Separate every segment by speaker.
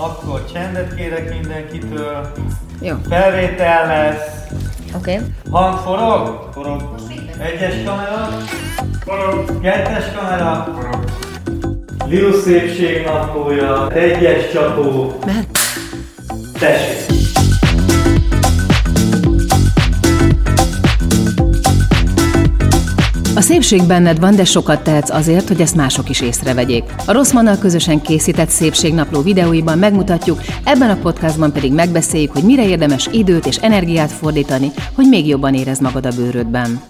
Speaker 1: Akkor csendet kérek mindenkitől.
Speaker 2: Jó.
Speaker 1: Felvétel lesz.
Speaker 2: Oké. Okay.
Speaker 1: Hang forog? Forog. Egyes kamera? Forog. Kettes kamera? Forog. Liu szépség naplója. Egyes csapó.
Speaker 2: Mehet.
Speaker 1: Tessék.
Speaker 2: A szépség benned van, de sokat tehetsz azért, hogy ezt mások is észrevegyék. A Rosszmannal közösen készített szépségnapló videóiban megmutatjuk, ebben a podcastban pedig megbeszéljük, hogy mire érdemes időt és energiát fordítani, hogy még jobban érezd magad a bőrödben.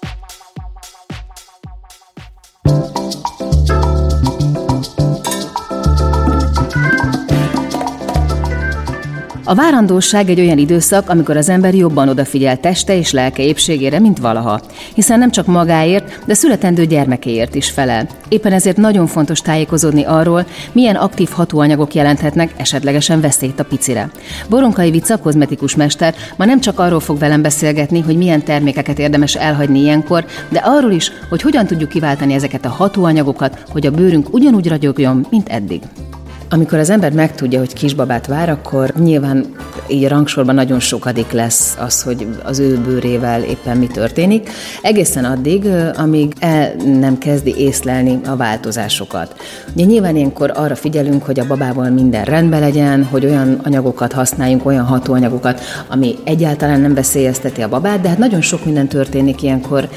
Speaker 2: A várandóság egy olyan időszak, amikor az ember jobban odafigyel teste és lelke épségére, mint valaha. Hiszen nem csak magáért, de születendő gyermekéért is felel. Éppen ezért nagyon fontos tájékozódni arról, milyen aktív hatóanyagok jelenthetnek esetlegesen veszélyt a picire. Boronkai Vica, kozmetikus mester, ma nem csak arról fog velem beszélgetni, hogy milyen termékeket érdemes elhagyni ilyenkor, de arról is, hogy hogyan tudjuk kiváltani ezeket a hatóanyagokat, hogy a bőrünk ugyanúgy ragyogjon, mint eddig. Amikor az ember megtudja, hogy kisbabát vár, akkor nyilván így rangsorban nagyon sokadik lesz az, hogy az ő bőrével éppen mi történik, egészen addig, amíg el nem kezdi észlelni a változásokat. Ugye nyilván ilyenkor arra figyelünk, hogy a babával minden rendben legyen, hogy olyan anyagokat használjunk, olyan hatóanyagokat, ami egyáltalán nem veszélyezteti a babát, de hát nagyon sok minden történik ilyenkor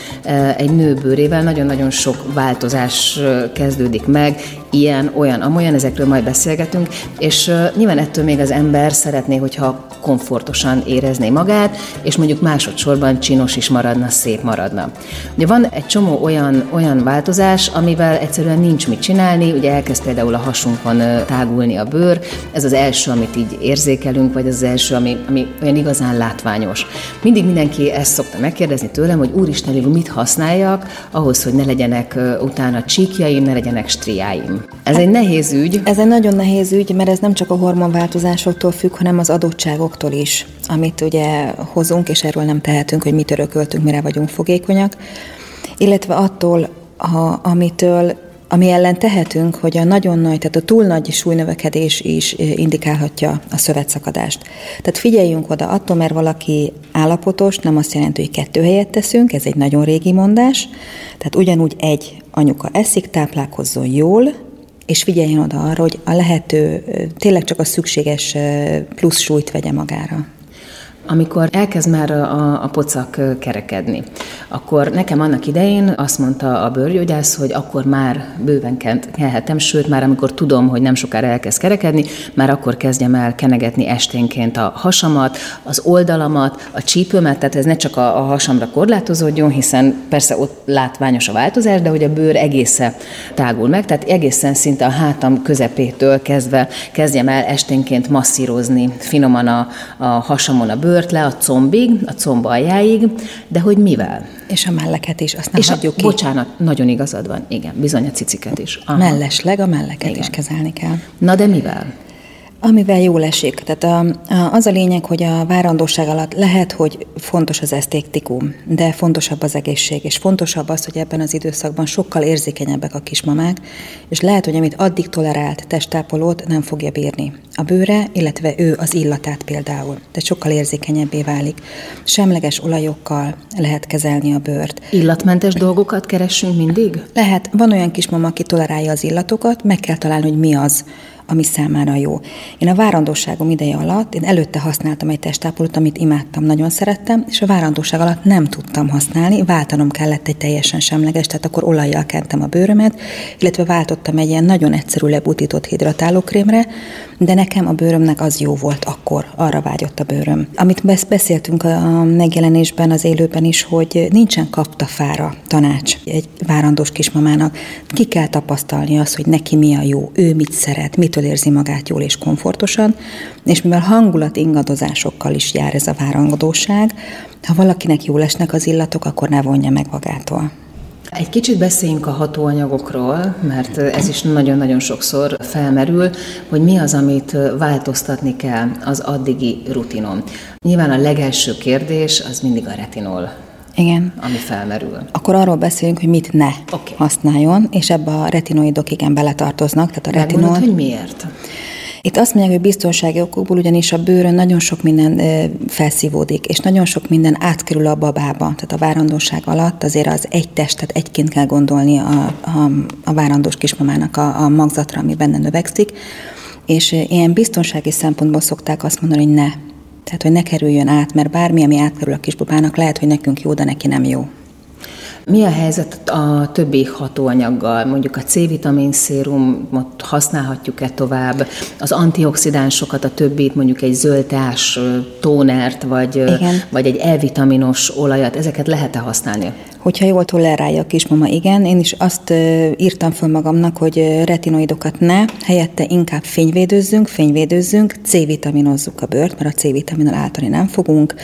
Speaker 2: egy nő bőrével, nagyon-nagyon sok változás kezdődik meg, ilyen, olyan, amolyan, ezekről majd beszélgetünk, és nyilván ettől még az ember szeretné, hogyha komfortosan érezné magát, és mondjuk másodszorban csinos is maradna, szép maradna. Ugye van egy csomó olyan, olyan változás, amivel egyszerűen nincs mit csinálni, ugye elkezd például a hasunkon tágulni a bőr, ez az első, amit így érzékelünk, vagy az első, ami, ami olyan igazán látványos. Mindig mindenki ezt szokta megkérdezni tőlem, hogy úristen, mit használjak ahhoz, hogy ne legyenek utána csíkjaim, ne legyenek striáim. Ez egy nehéz ügy.
Speaker 3: Ez egy nagyon nehéz ügy, mert ez nem csak a hormonváltozásoktól függ, hanem az adottságoktól is, amit ugye hozunk, és erről nem tehetünk, hogy mit örököltünk, mire vagyunk fogékonyak, illetve attól, ha, amitől ami ellen tehetünk, hogy a nagyon nagy, tehát a túl nagy súlynövekedés is indikálhatja a szövetszakadást. Tehát figyeljünk oda, attól, mert valaki állapotos, nem azt jelenti, hogy kettő helyet teszünk, ez egy nagyon régi mondás, tehát ugyanúgy egy anyuka eszik, táplálkozzon jól, és figyeljen oda arra, hogy a lehető, tényleg csak a szükséges plusz súlyt vegye magára.
Speaker 2: Amikor elkezd már a, a pocak kerekedni, akkor nekem annak idején azt mondta a bőrgyógyász, hogy akkor már bőven kelhetem, sőt már amikor tudom, hogy nem sokára elkezd kerekedni, már akkor kezdjem el kenegetni esténként a hasamat, az oldalamat, a csípőmet, tehát ez ne csak a, a hasamra korlátozódjon, hiszen persze ott látványos a változás, de hogy a bőr egészen tágul meg, tehát egészen szinte a hátam közepétől kezdve kezdjem el esténként masszírozni finoman a, a hasamon a bőr, bőrt le a combig, a comb aljáig, de hogy mivel?
Speaker 3: És a melleket is, azt nem
Speaker 2: és
Speaker 3: hagyjuk
Speaker 2: a,
Speaker 3: ki.
Speaker 2: Bocsánat, nagyon igazad van, igen, bizony a ciciket is.
Speaker 3: Aha. Mellesleg a melleket igen. is kezelni kell.
Speaker 2: Na de mivel?
Speaker 3: Amivel jól esik. Tehát a, a, az a lényeg, hogy a várandóság alatt lehet, hogy fontos az esztétikum, de fontosabb az egészség, és fontosabb az, hogy ebben az időszakban sokkal érzékenyebbek a kismamák, és lehet, hogy amit addig tolerált testápolót nem fogja bírni. A bőre, illetve ő az illatát például, de sokkal érzékenyebbé válik. Semleges olajokkal lehet kezelni a bőrt.
Speaker 2: Illatmentes dolgokat keressünk mindig?
Speaker 3: Lehet. Van olyan kismama, aki tolerálja az illatokat, meg kell találni, hogy mi az, ami számára jó. Én a várandóságom ideje alatt, én előtte használtam egy testápolót, amit imádtam, nagyon szerettem, és a várandóság alatt nem tudtam használni, váltanom kellett egy teljesen semleges, tehát akkor olajjal kentem a bőrömet, illetve váltottam egy ilyen nagyon egyszerű lebutított hidratálókrémre, de nekem a bőrömnek az jó volt akkor, arra vágyott a bőröm. Amit beszéltünk a megjelenésben, az élőben is, hogy nincsen kaptafára tanács egy várandós kismamának. Ki kell tapasztalni azt, hogy neki mi a jó, ő mit szeret, mitől érzi magát jól és komfortosan, és mivel hangulat ingadozásokkal is jár ez a várangadóság, ha valakinek jól esnek az illatok, akkor ne vonja meg magától.
Speaker 2: Egy kicsit beszéljünk a hatóanyagokról, mert ez is nagyon-nagyon sokszor felmerül, hogy mi az, amit változtatni kell az addigi rutinon. Nyilván a legelső kérdés az mindig a retinol.
Speaker 3: Igen.
Speaker 2: Ami felmerül.
Speaker 3: Akkor arról beszélünk, hogy mit ne okay. használjon, és ebbe a retinoidok igen beletartoznak. Tehát a retinol...
Speaker 2: Megmondod, hogy miért?
Speaker 3: Itt azt mondják, hogy biztonsági okokból ugyanis a bőrön nagyon sok minden felszívódik, és nagyon sok minden átkerül a babába. Tehát a várandóság alatt azért az egy testet egyként kell gondolni a, a, a várandós kismamának a, a magzatra, ami benne növekszik, és ilyen biztonsági szempontból szokták azt mondani, hogy ne. Tehát, hogy ne kerüljön át, mert bármi, ami átkerül a kisbabának, lehet, hogy nekünk jó, de neki nem jó.
Speaker 2: Mi a helyzet a többi hatóanyaggal? Mondjuk a C-vitamin szérumot használhatjuk-e tovább? Az antioxidánsokat, a többit, mondjuk egy zöldtás tónert, vagy, Igen. vagy egy E-vitaminos olajat, ezeket lehet-e használni?
Speaker 3: Hogyha jól tolerálja a kismama, igen. Én is azt írtam föl magamnak, hogy retinoidokat ne, helyette inkább fényvédőzzünk, fényvédőzzünk, C-vitaminozzuk a bőrt, mert a C-vitaminnal általán nem fogunk.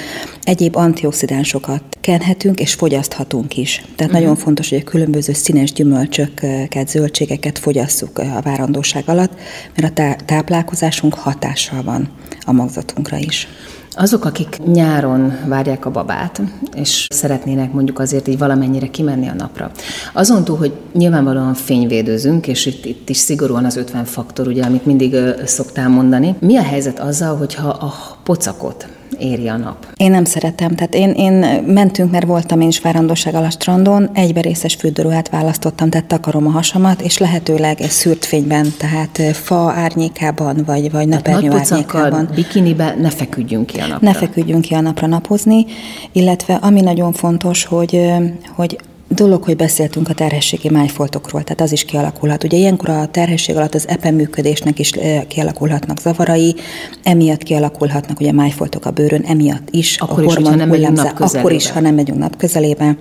Speaker 3: Egyéb antioxidánsokat kenhetünk és fogyaszthatunk is. Tehát uh-huh. nagyon fontos, hogy a különböző színes gyümölcsöket, zöldségeket fogyasszuk a várandóság alatt, mert a táplálkozásunk hatással van a magzatunkra is.
Speaker 2: Azok, akik nyáron várják a babát, és szeretnének mondjuk azért így valamennyire kimenni a napra, azon túl, hogy nyilvánvalóan fényvédőzünk, és itt, itt is szigorúan az 50 faktor, ugye, amit mindig szoktál mondani, mi a helyzet azzal, hogyha a pocakot éri a nap.
Speaker 3: Én nem szeretem. Tehát én, én mentünk, mert voltam én is várandóság a strandon, egyberészes fürdőruhát választottam, tehát takarom a hasamat, és lehetőleg szűrt fényben, tehát fa árnyékában, vagy, vagy napernyő árnyékában.
Speaker 2: bikinibe ne feküdjünk ki a napra.
Speaker 3: Ne feküdjünk ki a napra napozni, illetve ami nagyon fontos, hogy, hogy dolog, hogy beszéltünk a terhességi májfoltokról, tehát az is kialakulhat. Ugye ilyenkor a terhesség alatt az epen működésnek is kialakulhatnak zavarai, emiatt kialakulhatnak ugye májfoltok a bőrön, emiatt is
Speaker 2: akkor a is, hormon nem hullámzás,
Speaker 3: akkor is, ha nem megyünk nap közelébe,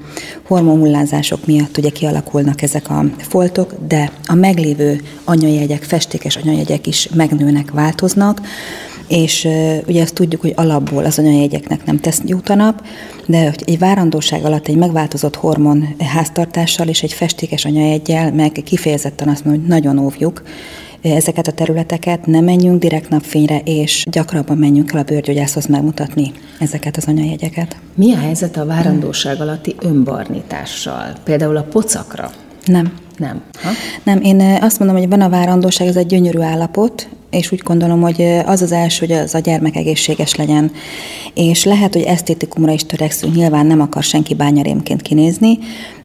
Speaker 3: hormonhullázások miatt ugye kialakulnak ezek a foltok, de a meglévő anyajegyek, festékes anyajegyek is megnőnek, változnak, és ugye azt tudjuk, hogy alapból az anyajegyeknek nem tesz jót a nap, de hogy egy várandóság alatt egy megváltozott hormon háztartással és egy festékes anyajegyel meg kifejezetten azt mondom, hogy nagyon óvjuk, ezeket a területeket, ne menjünk direkt napfényre, és gyakrabban menjünk el a bőrgyógyászhoz megmutatni ezeket az anyajegyeket.
Speaker 2: Mi a helyzet a várandóság alatti önbarnítással? Például a pocakra?
Speaker 3: Nem.
Speaker 2: Nem.
Speaker 3: Ha? Nem, én azt mondom, hogy van a várandóság, ez egy gyönyörű állapot, és úgy gondolom, hogy az az első, hogy az a gyermek egészséges legyen. És lehet, hogy esztétikumra is törekszünk, nyilván nem akar senki bányarémként kinézni,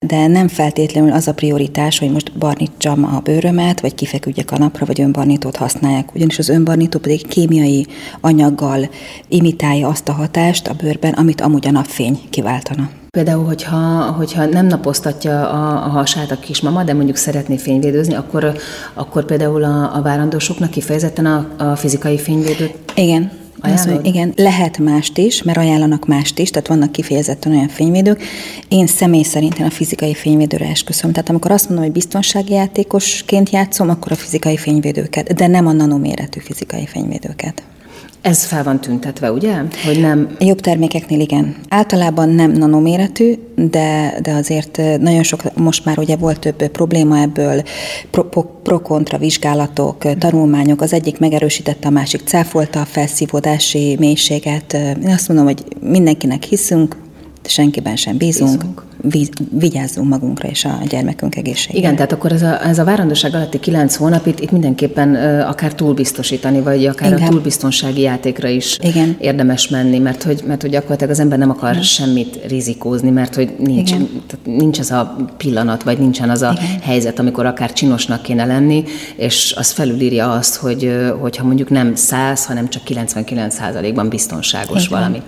Speaker 3: de nem feltétlenül az a prioritás, hogy most barnítsam a bőrömet, vagy kifeküdjek a napra, vagy önbarnítót használják. Ugyanis az önbarnító pedig kémiai anyaggal imitálja azt a hatást a bőrben, amit amúgy a napfény kiváltana.
Speaker 2: Például, hogyha, hogyha nem napoztatja a, a hasát a kismama, de mondjuk szeretné fényvédőzni, akkor, akkor például a, a várandósoknak kifejezetten a, a fizikai fényvédőt
Speaker 3: Igen, az, hogy igen, lehet mást is, mert ajánlanak mást is, tehát vannak kifejezetten olyan fényvédők. Én személy szerint én a fizikai fényvédőre esküszöm. Tehát amikor azt mondom, hogy biztonsági játékosként játszom, akkor a fizikai fényvédőket, de nem a nanoméretű fizikai fényvédőket.
Speaker 2: Ez fel van tüntetve, ugye? Hogy nem...
Speaker 3: Jobb termékeknél igen. Általában nem nanoméretű, de, de azért nagyon sok, most már ugye volt több probléma ebből, pro-kontra pro vizsgálatok, tanulmányok, az egyik megerősítette, a másik cáfolta a felszívódási mélységet. Én azt mondom, hogy mindenkinek hiszünk, senkiben sem bízunk. bízunk vigyázzunk magunkra és a gyermekünk egészségére.
Speaker 2: Igen, tehát akkor ez a, ez a várandóság alatti kilenc hónap itt, itt mindenképpen akár túlbiztosítani, vagy akár Igen. a túlbiztonsági játékra is Igen. érdemes menni, mert hogy, mert hogy gyakorlatilag az ember nem akar Igen. semmit rizikózni, mert hogy nincs, tehát nincs az a pillanat, vagy nincsen az a Igen. helyzet, amikor akár csinosnak kéne lenni, és az felülírja azt, hogy hogyha mondjuk nem 100, hanem csak 99 ban biztonságos Igen. valami.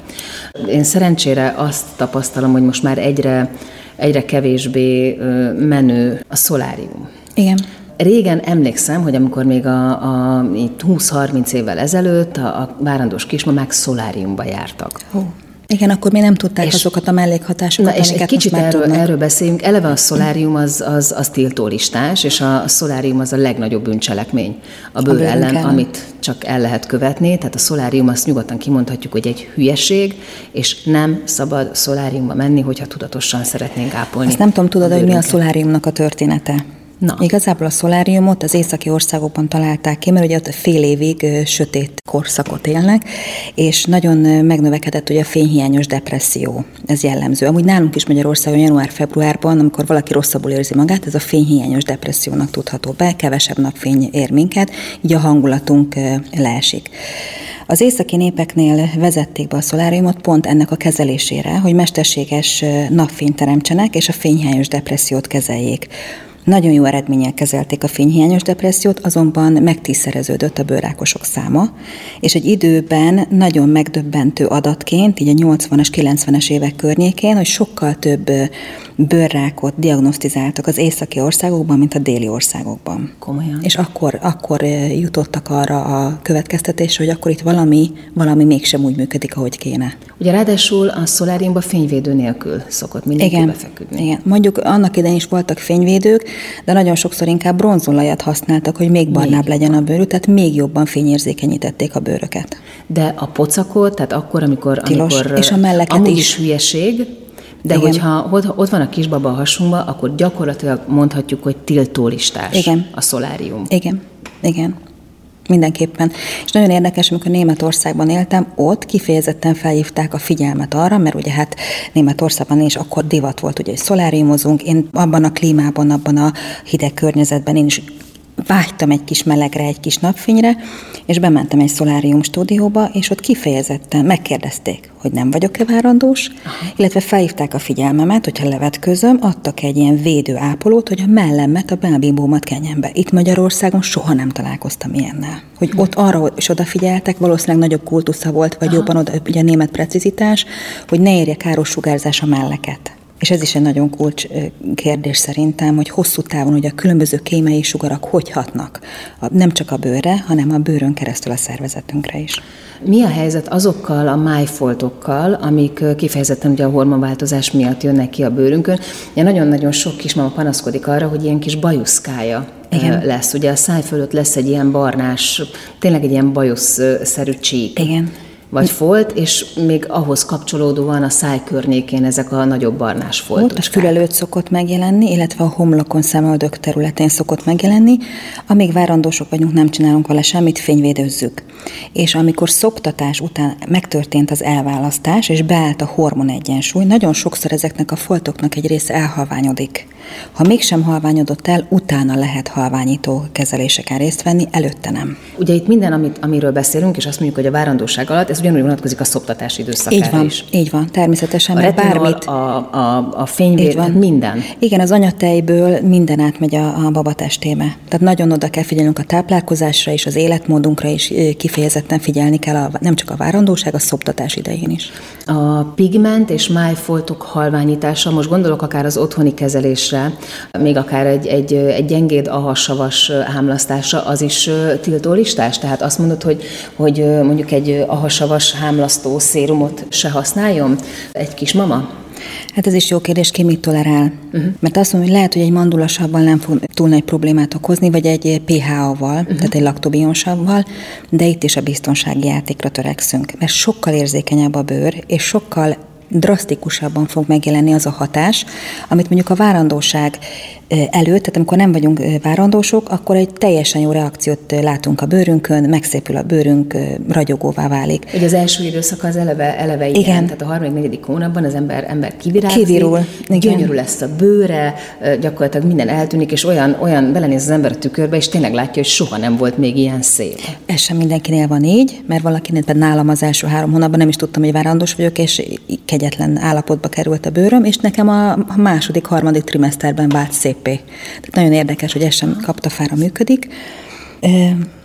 Speaker 2: Én szerencsére azt tapasztalom, hogy most már egyre egyre kevésbé menő a szolárium.
Speaker 3: Igen.
Speaker 2: Régen emlékszem, hogy amikor még a, a 20-30 évvel ezelőtt a, a várandós kismamák szoláriumba jártak.
Speaker 3: Oh. Igen, akkor mi nem tudták és, azokat a mellékhatásokat,
Speaker 2: na, és egy kicsit erről, erről beszéljünk. Eleve a szolárium az, az, az tiltólistás, és a szolárium az a legnagyobb bűncselekmény a bőr a ellen, ellen, amit csak el lehet követni. Tehát a szolárium azt nyugodtan kimondhatjuk, hogy egy hülyeség, és nem szabad szoláriumba menni, hogyha tudatosan szeretnénk ápolni.
Speaker 3: Azt nem tudom, tudod, hogy mi a szoláriumnak a története?
Speaker 2: Na.
Speaker 3: Igazából a szoláriumot az északi országokban találták ki, mert ugye ott fél évig sötét korszakot élnek, és nagyon megnövekedett ugye a fényhiányos depresszió. Ez jellemző. Amúgy nálunk is Magyarországon január-februárban, amikor valaki rosszabbul érzi magát, ez a fényhiányos depressziónak tudható be, kevesebb napfény ér minket, így a hangulatunk leesik. Az északi népeknél vezették be a szoláriumot pont ennek a kezelésére, hogy mesterséges napfényt teremtsenek, és a fényhiányos depressziót kezeljék. Nagyon jó eredménnyel kezelték a fényhiányos depressziót, azonban megtízszereződött a bőrákosok száma, és egy időben nagyon megdöbbentő adatként, így a 80-as, 90-es évek környékén, hogy sokkal több bőrrákot diagnosztizáltak az északi országokban, mint a déli országokban.
Speaker 2: Komolyan.
Speaker 3: És akkor, akkor jutottak arra a következtetésre, hogy akkor itt valami, valami mégsem úgy működik, ahogy kéne.
Speaker 2: Ugye ráadásul a szoláriumban fényvédő nélkül szokott mindenki
Speaker 3: Igen,
Speaker 2: befeküdni.
Speaker 3: igen. Mondjuk annak idején is voltak fényvédők, de nagyon sokszor inkább bronzolajat használtak, hogy még barnább legyen a bőrük, tehát még jobban fényérzékenyítették a bőröket.
Speaker 2: De a pocakot, tehát akkor, amikor,
Speaker 3: Tilos.
Speaker 2: amikor
Speaker 3: És a melleket
Speaker 2: amúgy
Speaker 3: is.
Speaker 2: is hülyeség, de
Speaker 3: Igen.
Speaker 2: hogyha ott, ott van a kisbaba a hasunkban, akkor gyakorlatilag mondhatjuk, hogy tiltólistás
Speaker 3: Igen.
Speaker 2: a szolárium.
Speaker 3: Igen, igen. Mindenképpen. És nagyon érdekes, amikor Németországban éltem, ott kifejezetten felhívták a figyelmet arra, mert ugye hát Németországban is akkor divat volt, ugye, hogy szoláriumozunk, én abban a klímában, abban a hideg környezetben én is vágytam egy kis melegre, egy kis napfényre, és bementem egy szolárium stúdióba, és ott kifejezetten megkérdezték, hogy nem vagyok-e várandós, illetve felhívták a figyelmemet, hogyha levetközöm, adtak egy ilyen védő ápolót, hogy a mellemet, a belbíbómat kenjen be. Itt Magyarországon soha nem találkoztam ilyennel. Hogy ott arra is odafigyeltek, valószínűleg nagyobb kultusza volt, vagy jobban oda, ugye a német precizitás, hogy ne érje káros sugárzás a melleket. És ez is egy nagyon kulcs kérdés szerintem, hogy hosszú távon hogy a különböző kémiai sugarak hogy hatnak, nem csak a bőrre, hanem a bőrön keresztül a szervezetünkre is.
Speaker 2: Mi a helyzet azokkal a májfoltokkal, amik kifejezetten ugye a hormonváltozás miatt jönnek ki a bőrünkön? Ugye nagyon-nagyon sok kismama panaszkodik arra, hogy ilyen kis bajuszkája
Speaker 3: Igen.
Speaker 2: lesz. Ugye a száj fölött lesz egy ilyen barnás, tényleg egy ilyen bajuszszerű csík.
Speaker 3: Igen.
Speaker 2: Vagy folt, és még ahhoz kapcsolódóan a száj környékén ezek a nagyobb barnás
Speaker 3: Ott
Speaker 2: foltok.
Speaker 3: a fül előtt szokott megjelenni, illetve a homlokon, szemöldök területén szokott megjelenni. Amíg várandósok vagyunk, nem csinálunk vele semmit, fényvédőzzük. És amikor szoptatás után megtörtént az elválasztás, és beállt a hormon egyensúly, nagyon sokszor ezeknek a foltoknak egy része elhalványodik. Ha mégsem halványodott el, utána lehet halványító kezeléseken részt venni, előtte nem.
Speaker 2: Ugye itt minden, amit, amiről beszélünk, és azt mondjuk, hogy a várandóság alatt, ez ugyanúgy vonatkozik a szoptatás időszakára
Speaker 3: Így van,
Speaker 2: is.
Speaker 3: így van, természetesen,
Speaker 2: A
Speaker 3: mert
Speaker 2: retinol,
Speaker 3: bármit...
Speaker 2: a, a, a fényvéd,
Speaker 3: Így van.
Speaker 2: minden.
Speaker 3: Igen, az anyatejből minden átmegy a, a babatestébe. Tehát nagyon oda kell figyelnünk a táplálkozásra és az életmódunkra is kifejezetten figyelni kell, a, nem csak a várandóság, a szoptatás idején is.
Speaker 2: A pigment és májfoltok halványítása, most gondolok akár az otthoni kezelésre, még akár egy, egy, egy gyengéd ahassavas hámlasztása, az is ö, tiltólistás? Tehát azt mondod, hogy, hogy mondjuk egy ahassavas hámlasztó szérumot se használjon egy kismama?
Speaker 3: Hát ez is jó kérdés, ki mit tolerál. Uh-huh. Mert azt mondom, hogy lehet, hogy egy mandulasabbal nem fog túl nagy problémát okozni, vagy egy pH-val, uh-huh. tehát egy laktobionsabbal, de itt is a biztonsági játékra törekszünk. Mert sokkal érzékenyebb a bőr, és sokkal drasztikusabban fog megjelenni az a hatás, amit mondjuk a várandóság előtt, tehát amikor nem vagyunk várandósok, akkor egy teljesen jó reakciót látunk a bőrünkön, megszépül a bőrünk, ragyogóvá válik.
Speaker 2: Ugye az első időszak az eleve, eleve ilyen,
Speaker 3: Igen.
Speaker 2: tehát a harmadik, negyedik hónapban az ember, ember kivirágzik,
Speaker 3: Kivirul, igen.
Speaker 2: gyönyörű lesz a bőre, gyakorlatilag minden eltűnik, és olyan, olyan belenéz az ember a tükörbe, és tényleg látja, hogy soha nem volt még ilyen szép.
Speaker 3: Ez sem mindenkinél van így, mert valakinél például nálam az első három hónapban nem is tudtam, hogy várandós vagyok, és kegyetlen állapotba került a bőröm, és nekem a második, harmadik trimeszterben vált szépé. Tehát nagyon érdekes, hogy ez sem kaptafára működik.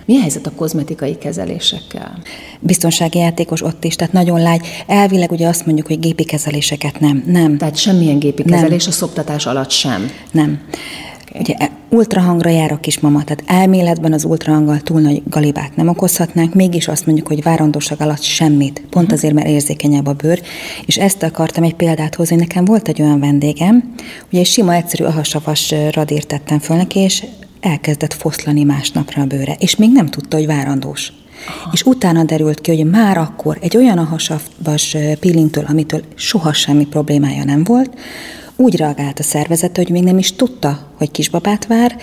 Speaker 2: Mi a helyzet a kozmetikai kezelésekkel?
Speaker 3: Biztonsági játékos ott is, tehát nagyon lágy. Elvileg ugye azt mondjuk, hogy gépi kezeléseket nem. Nem.
Speaker 2: Tehát semmilyen gépi
Speaker 3: Nem.
Speaker 2: kezelés a szoptatás alatt sem.
Speaker 3: Nem. Ugye e- ultrahangra jár a kismama, tehát elméletben az ultrahanggal túl nagy galibát nem okozhatnánk, mégis azt mondjuk, hogy várandóság alatt semmit, pont azért, mert érzékenyebb a bőr, és ezt akartam egy példát hozni, hogy nekem volt egy olyan vendégem, ugye egy sima, egyszerű ahasavas radírt tettem föl neki, és elkezdett foszlani másnapra a bőre, és még nem tudta, hogy várandós. Aha. És utána derült ki, hogy már akkor egy olyan ahasavas peelingtől, amitől soha semmi problémája nem volt, úgy reagált a szervezet, hogy még nem is tudta, hogy kisbabát vár,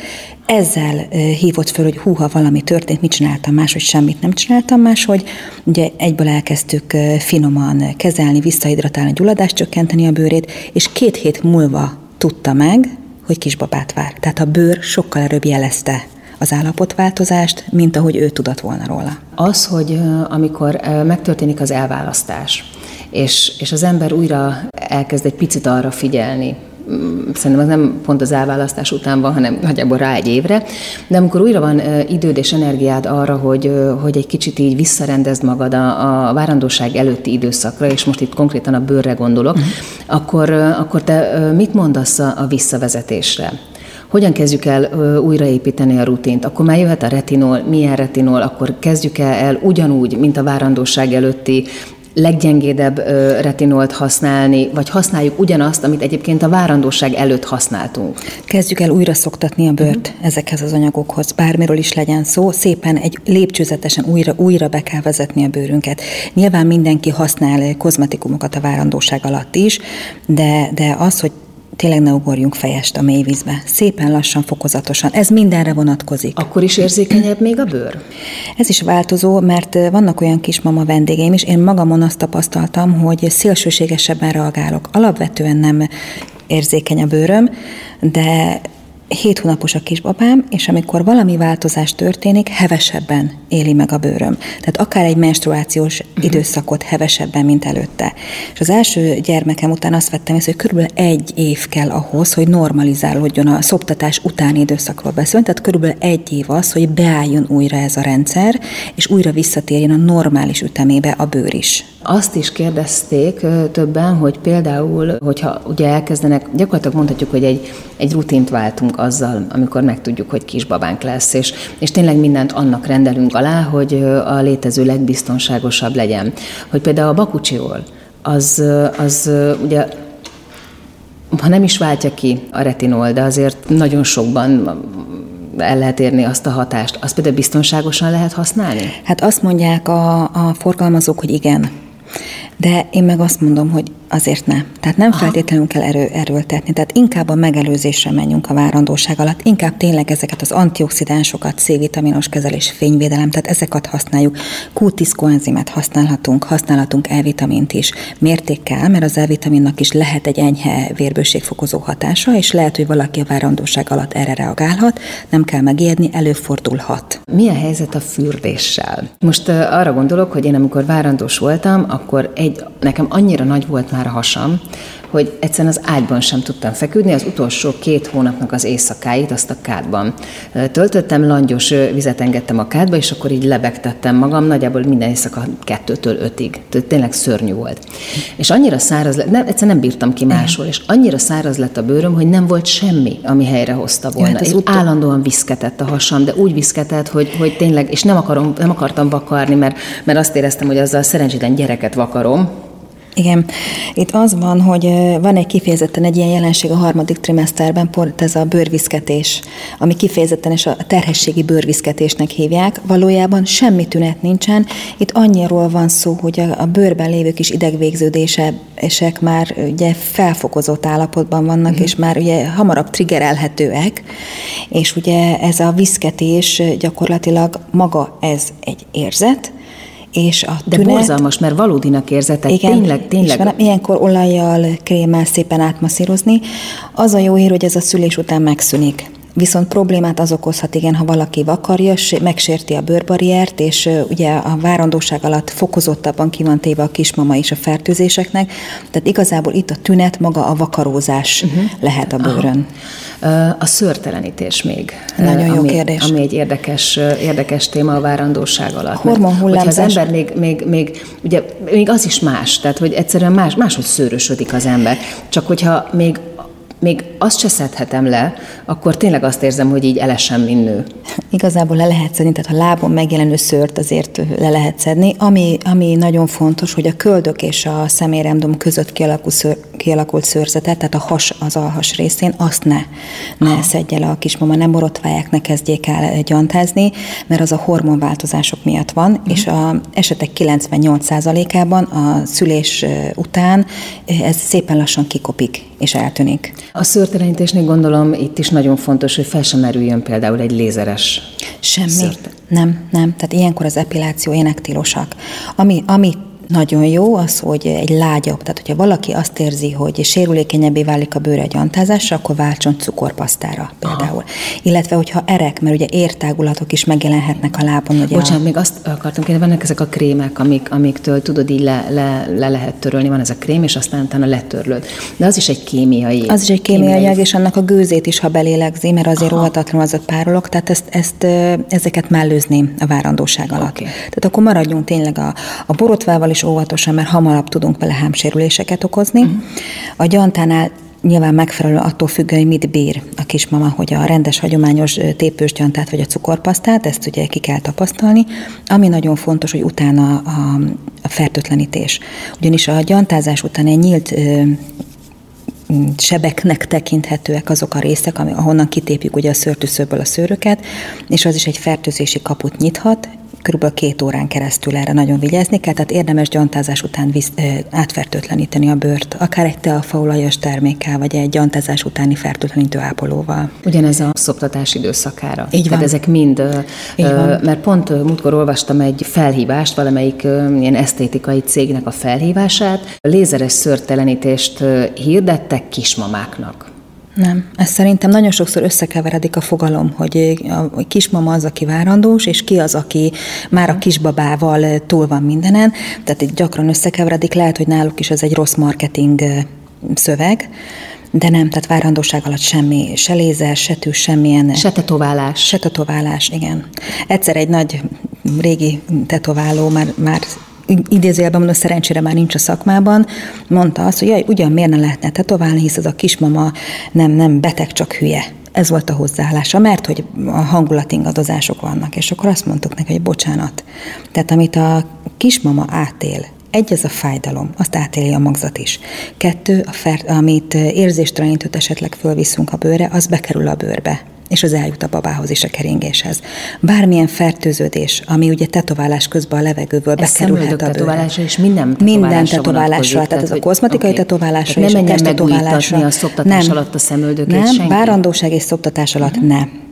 Speaker 3: ezzel hívott föl, hogy húha, valami történt, mit csináltam más, hogy semmit nem csináltam más, hogy ugye egyből elkezdtük finoman kezelni, visszahidratálni, gyulladást csökkenteni a bőrét, és két hét múlva tudta meg, hogy kisbabát vár. Tehát a bőr sokkal előbb jelezte az állapotváltozást, mint ahogy ő tudott volna róla.
Speaker 2: Az, hogy amikor megtörténik az elválasztás, és, és az ember újra elkezd egy picit arra figyelni, mm, szerintem az nem pont az elválasztás után van, hanem nagyjából rá egy évre, de amikor újra van időd és energiád arra, hogy, hogy egy kicsit így visszarendezd magad a, a várandóság előtti időszakra, és most itt konkrétan a bőrre gondolok, uh-huh. akkor, akkor te mit mondasz a, a visszavezetésre? hogyan kezdjük el újraépíteni a rutint, akkor már jöhet a retinol, milyen retinol, akkor kezdjük el, el ugyanúgy, mint a várandóság előtti leggyengédebb retinolt használni, vagy használjuk ugyanazt, amit egyébként a várandóság előtt használtunk.
Speaker 3: Kezdjük el újra szoktatni a bőrt uh-huh. ezekhez az anyagokhoz, bármiről is legyen szó, szépen egy lépcsőzetesen újra, újra be kell vezetni a bőrünket. Nyilván mindenki használ kozmetikumokat a várandóság alatt is, de, de az, hogy tényleg ne ugorjunk fejest a mélyvízbe. Szépen lassan, fokozatosan. Ez mindenre vonatkozik.
Speaker 2: Akkor is érzékenyebb még a bőr?
Speaker 3: Ez is változó, mert vannak olyan kismama vendégeim is, én magamon azt tapasztaltam, hogy szélsőségesebben reagálok. Alapvetően nem érzékeny a bőröm, de hét hónapos a kisbabám, és amikor valami változás történik, hevesebben éli meg a bőröm. Tehát akár egy menstruációs uh-huh. időszakot hevesebben, mint előtte. És az első gyermekem után azt vettem észre, hogy körülbelül egy év kell ahhoz, hogy normalizálódjon a szoptatás utáni időszakról beszélni, tehát körülbelül egy év az, hogy beálljon újra ez a rendszer, és újra visszatérjen a normális ütemébe a bőr is.
Speaker 2: Azt is kérdezték többen, hogy például, hogyha ugye elkezdenek, gyakorlatilag mondhatjuk, hogy egy, egy rutint váltunk azzal, amikor megtudjuk, hogy kisbabánk lesz, és, és tényleg mindent annak rendelünk alá, hogy a létező legbiztonságosabb legyen. Hogy például a bakucsiol, az, az ugye ha nem is váltja ki a retinol, de azért nagyon sokban el lehet érni azt a hatást. Azt például biztonságosan lehet használni?
Speaker 3: Hát azt mondják a, a forgalmazók, hogy igen. De én meg azt mondom, hogy Azért nem. Tehát nem Aha. feltétlenül kell erő, erőltetni. Tehát inkább a megelőzésre menjünk a várandóság alatt, inkább tényleg ezeket az antioxidánsokat, C-vitaminos kezelés, fényvédelem, tehát ezeket használjuk. Q10 koenzimet használhatunk, használhatunk E-vitamint is mértékkel, mert az E-vitaminnak is lehet egy enyhe vérbőségfokozó hatása, és lehet, hogy valaki a várandóság alatt erre reagálhat, nem kell megijedni, előfordulhat.
Speaker 2: Mi a helyzet a fürdéssel? Most arra gondolok, hogy én amikor várandós voltam, akkor egy, nekem annyira nagy volt már a hasam, hogy egyszerűen az ágyban sem tudtam feküdni, az utolsó két hónapnak az éjszakáit azt a kádban töltöttem, langyos vizet engedtem a kádba, és akkor így lebegtettem magam, nagyjából minden éjszaka kettőtől ötig. Tehát tényleg szörnyű volt. És annyira száraz lett, nem, egyszerűen nem bírtam ki máshol, és annyira száraz lett a bőröm, hogy nem volt semmi, ami helyre hozta volna. Ja, hát utol... Állandóan viszketett a hasam, de úgy viszketett, hogy, hogy tényleg, és nem, akarom, nem akartam vakarni, mert, mert azt éreztem, hogy azzal szerencsétlen gyereket vakarom,
Speaker 3: igen, itt az van, hogy van egy kifejezetten egy ilyen jelenség a harmadik trimeszterben, pont ez a bőrviszketés, ami kifejezetten és a terhességi bőrviszketésnek hívják. Valójában semmi tünet nincsen. Itt annyiról van szó, hogy a, bőrben lévő kis idegvégződések már ugye felfokozott állapotban vannak, uh-huh. és már ugye hamarabb triggerelhetőek, és ugye ez a viszketés gyakorlatilag maga ez egy érzet, és a
Speaker 2: De
Speaker 3: tünet...
Speaker 2: borzalmas, mert valódinak érzed,
Speaker 3: igen, tényleg, tényleg. És ilyenkor olajjal, krémmel szépen átmasszírozni. Az a jó hír, hogy ez a szülés után megszűnik. Viszont problémát az okozhat, igen, ha valaki vakarja, megsérti a bőrbarriert, és ugye a várandóság alatt fokozottabban ki van téve a kismama is a fertőzéseknek. Tehát igazából itt a tünet, maga a vakarózás uh-huh. lehet a bőrön.
Speaker 2: Aha. A szőrtelenítés még.
Speaker 3: Nagyon jó ami, kérdés.
Speaker 2: Ami egy érdekes, érdekes téma a várandóság alatt.
Speaker 3: Hormonhullámzás.
Speaker 2: Az ember még, még, még, ugye, még az is más, tehát hogy egyszerűen más, máshogy szőrösödik az ember. Csak hogyha még még azt se szedhetem le, akkor tényleg azt érzem, hogy így elesem, mint nő.
Speaker 3: Igazából le lehet szedni, tehát a lábon megjelenő szőrt azért le lehet szedni. Ami, ami nagyon fontos, hogy a köldök és a szeméremdom között kialakuló, szőr, kialakult szőrzetet, tehát a has, az alhas részén, azt ne, ne szedje le a kismama, nem borotválják, ne kezdjék el gyantázni, mert az a hormonváltozások miatt van, uh-huh. és a esetek 98%-ában a szülés után ez szépen lassan kikopik és eltűnik.
Speaker 2: A szőrtelenítésnél gondolom itt is nagyon fontos, hogy fel sem merüljön például egy lézeres
Speaker 3: Semmi. Szőrte. Nem, nem. Tehát ilyenkor az epiláció énektilosak. Ami, ami nagyon jó az, hogy egy lágyabb, tehát hogyha valaki azt érzi, hogy sérülékenyebbé válik a bőre a gyantázásra, akkor váltson cukorpasztára például. Aha. Illetve, hogyha erek, mert ugye értágulatok is megjelenhetnek a lábon. Ugye
Speaker 2: Bocsánat, a... még azt akartam kérdezni, vannak ezek a krémek, amik, amiktől tudod így le, le, le, lehet törölni, van ez a krém, és aztán utána letörlöd. De az is egy kémiai.
Speaker 3: Az is egy kémiai, kémiai és annak a gőzét is, ha belélegzi, mert azért óvatatlan az a párolog, tehát ezt, ezt, ezeket mellőzni a várandóság alatt. Okay. Tehát akkor maradjunk tényleg a, a borotvával is óvatosan, mert hamarabb tudunk vele hámsérüléseket okozni. Uh-huh. A gyantánál nyilván megfelelő attól függ, hogy mit bír a kismama, hogy a rendes, hagyományos tépős gyantát vagy a cukorpasztát, ezt ugye ki kell tapasztalni. Ami nagyon fontos, hogy utána a, a fertőtlenítés. Ugyanis a gyantázás után egy nyílt sebeknek tekinthetőek azok a részek, ahonnan kitépjük ugye a szőrtűszőből a szőröket, és az is egy fertőzési kaput nyithat, kb. két órán keresztül erre nagyon vigyázni kell, tehát érdemes gyantázás után visz, átfertőtleníteni a bőrt, akár egy teafaolajos termékkel, vagy egy gyantázás utáni fertőtlenítő ápolóval.
Speaker 2: Ugyanez a szoptatás időszakára.
Speaker 3: Így van.
Speaker 2: Tehát ezek mind, Így van. mert pont múltkor olvastam egy felhívást, valamelyik ilyen esztétikai cégnek a felhívását, lézeres szőrtelenítést hirdettek kismamáknak.
Speaker 3: Nem. Ez szerintem nagyon sokszor összekeveredik a fogalom, hogy a kismama az, aki várandós, és ki az, aki már a kisbabával túl van mindenen. Tehát itt gyakran összekeveredik, lehet, hogy náluk is ez egy rossz marketing szöveg, de nem, tehát várandóság alatt semmi, se lézer, se tűz, semmilyen...
Speaker 2: Se tetoválás.
Speaker 3: Se tetoválás, igen. Egyszer egy nagy régi tetováló már, már idézőjelben mondom, szerencsére már nincs a szakmában, mondta azt, hogy jaj, ugyan miért ne lehetne tetoválni, hisz az a kismama nem, nem beteg, csak hülye. Ez volt a hozzáállása, mert hogy a hangulatingadozások vannak, és akkor azt mondtuk neki, hogy bocsánat. Tehát amit a kismama átél, egy, ez a fájdalom, azt átéli a magzat is. Kettő, a fer, amit érzéstelenítőt esetleg fölviszünk a bőre, az bekerül a bőrbe és az eljut a babához is a keringéshez. Bármilyen fertőződés, ami ugye tetoválás közben a levegőből Ez bekerülhet a
Speaker 2: tetoválásra és minden
Speaker 3: tetoválásra Minden tetoválásra, tehát ez a kozmetikai okay. tetoválásra és
Speaker 2: nem
Speaker 3: a testtetoválásra.
Speaker 2: a szoptatás nem, alatt a szemöldökét
Speaker 3: Nem,
Speaker 2: senki?
Speaker 3: várandóság és szoptatás alatt uh-huh. nem.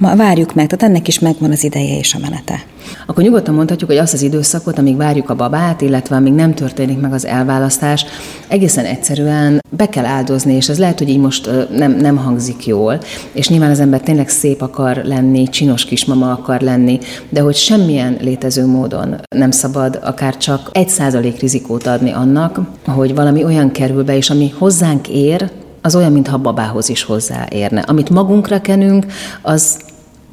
Speaker 3: Ma várjuk meg, tehát ennek is megvan az ideje és a menete.
Speaker 2: Akkor nyugodtan mondhatjuk, hogy azt az időszakot, amíg várjuk a babát, illetve amíg nem történik meg az elválasztás, egészen egyszerűen be kell áldozni, és ez lehet, hogy így most nem, nem hangzik jól, és nyilván az ember tényleg szép akar lenni, csinos kismama akar lenni, de hogy semmilyen létező módon nem szabad akár csak egy százalék rizikót adni annak, hogy valami olyan kerül be, és ami hozzánk ér, az olyan, mintha babához is hozzáérne. Amit magunkra kenünk, az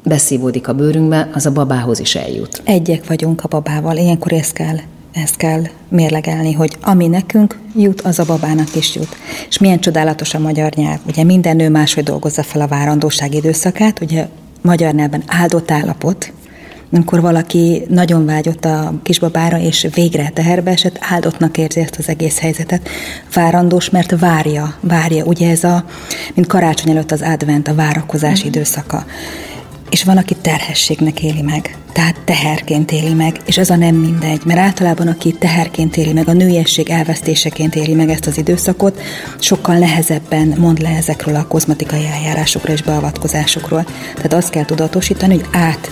Speaker 2: beszívódik a bőrünkbe, az a babához is eljut.
Speaker 3: Egyek vagyunk a babával, ilyenkor ezt kell ezt kell mérlegelni, hogy ami nekünk jut, az a babának is jut. És milyen csodálatos a magyar nyelv. Ugye minden nő máshogy dolgozza fel a várandóság időszakát, ugye magyar nyelven áldott állapot, amikor valaki nagyon vágyott a kisbabára, és végre teherbe esett, áldottnak érzi ezt az egész helyzetet. Várandós, mert várja, várja. Ugye ez a, mint karácsony előtt az advent, a várakozás mm. időszaka és van, aki terhességnek éli meg, tehát teherként éli meg, és ez a nem mindegy, mert általában aki teherként éli meg, a nőiesség elvesztéseként éli meg ezt az időszakot, sokkal nehezebben mond le ezekről a kozmetikai eljárásokról és beavatkozásokról. Tehát azt kell tudatosítani, hogy át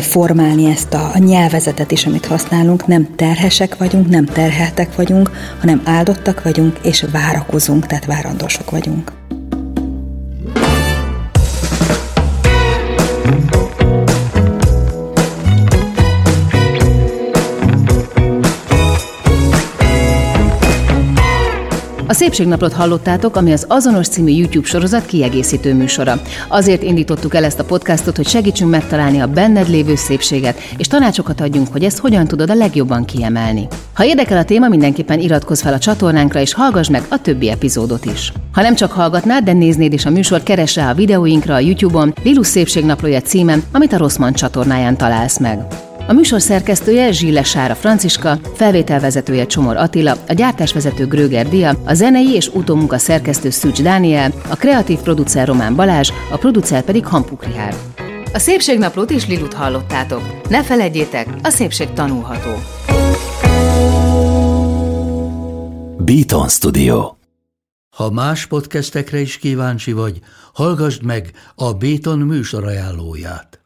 Speaker 3: formálni ezt a, a nyelvezetet is, amit használunk. Nem terhesek vagyunk, nem terheltek vagyunk, hanem áldottak vagyunk, és várakozunk, tehát várandósok vagyunk.
Speaker 2: A Szépségnaplót hallottátok, ami az Azonos című YouTube sorozat kiegészítő műsora. Azért indítottuk el ezt a podcastot, hogy segítsünk megtalálni a benned lévő szépséget, és tanácsokat adjunk, hogy ezt hogyan tudod a legjobban kiemelni. Ha érdekel a téma, mindenképpen iratkozz fel a csatornánkra, és hallgass meg a többi epizódot is. Ha nem csak hallgatnád, de néznéd is a műsort, keres rá a videóinkra a YouTube-on, Lilus Szépségnaplója címen, amit a Rosszman csatornáján találsz meg. A műsor szerkesztője Zsille Sára Franciska, felvételvezetője Csomor Attila, a gyártásvezető Gröger Dia, a zenei és utómunka szerkesztő Szűcs Dániel, a kreatív producer Román Balázs, a producer pedig Hampuk Rihárd. A Szépségnaplót is Lilut hallottátok. Ne felejtjétek, a szépség tanulható.
Speaker 4: Beaton Studio
Speaker 5: Ha más podcastekre is kíváncsi vagy, hallgassd meg a Béton műsor ajánlóját.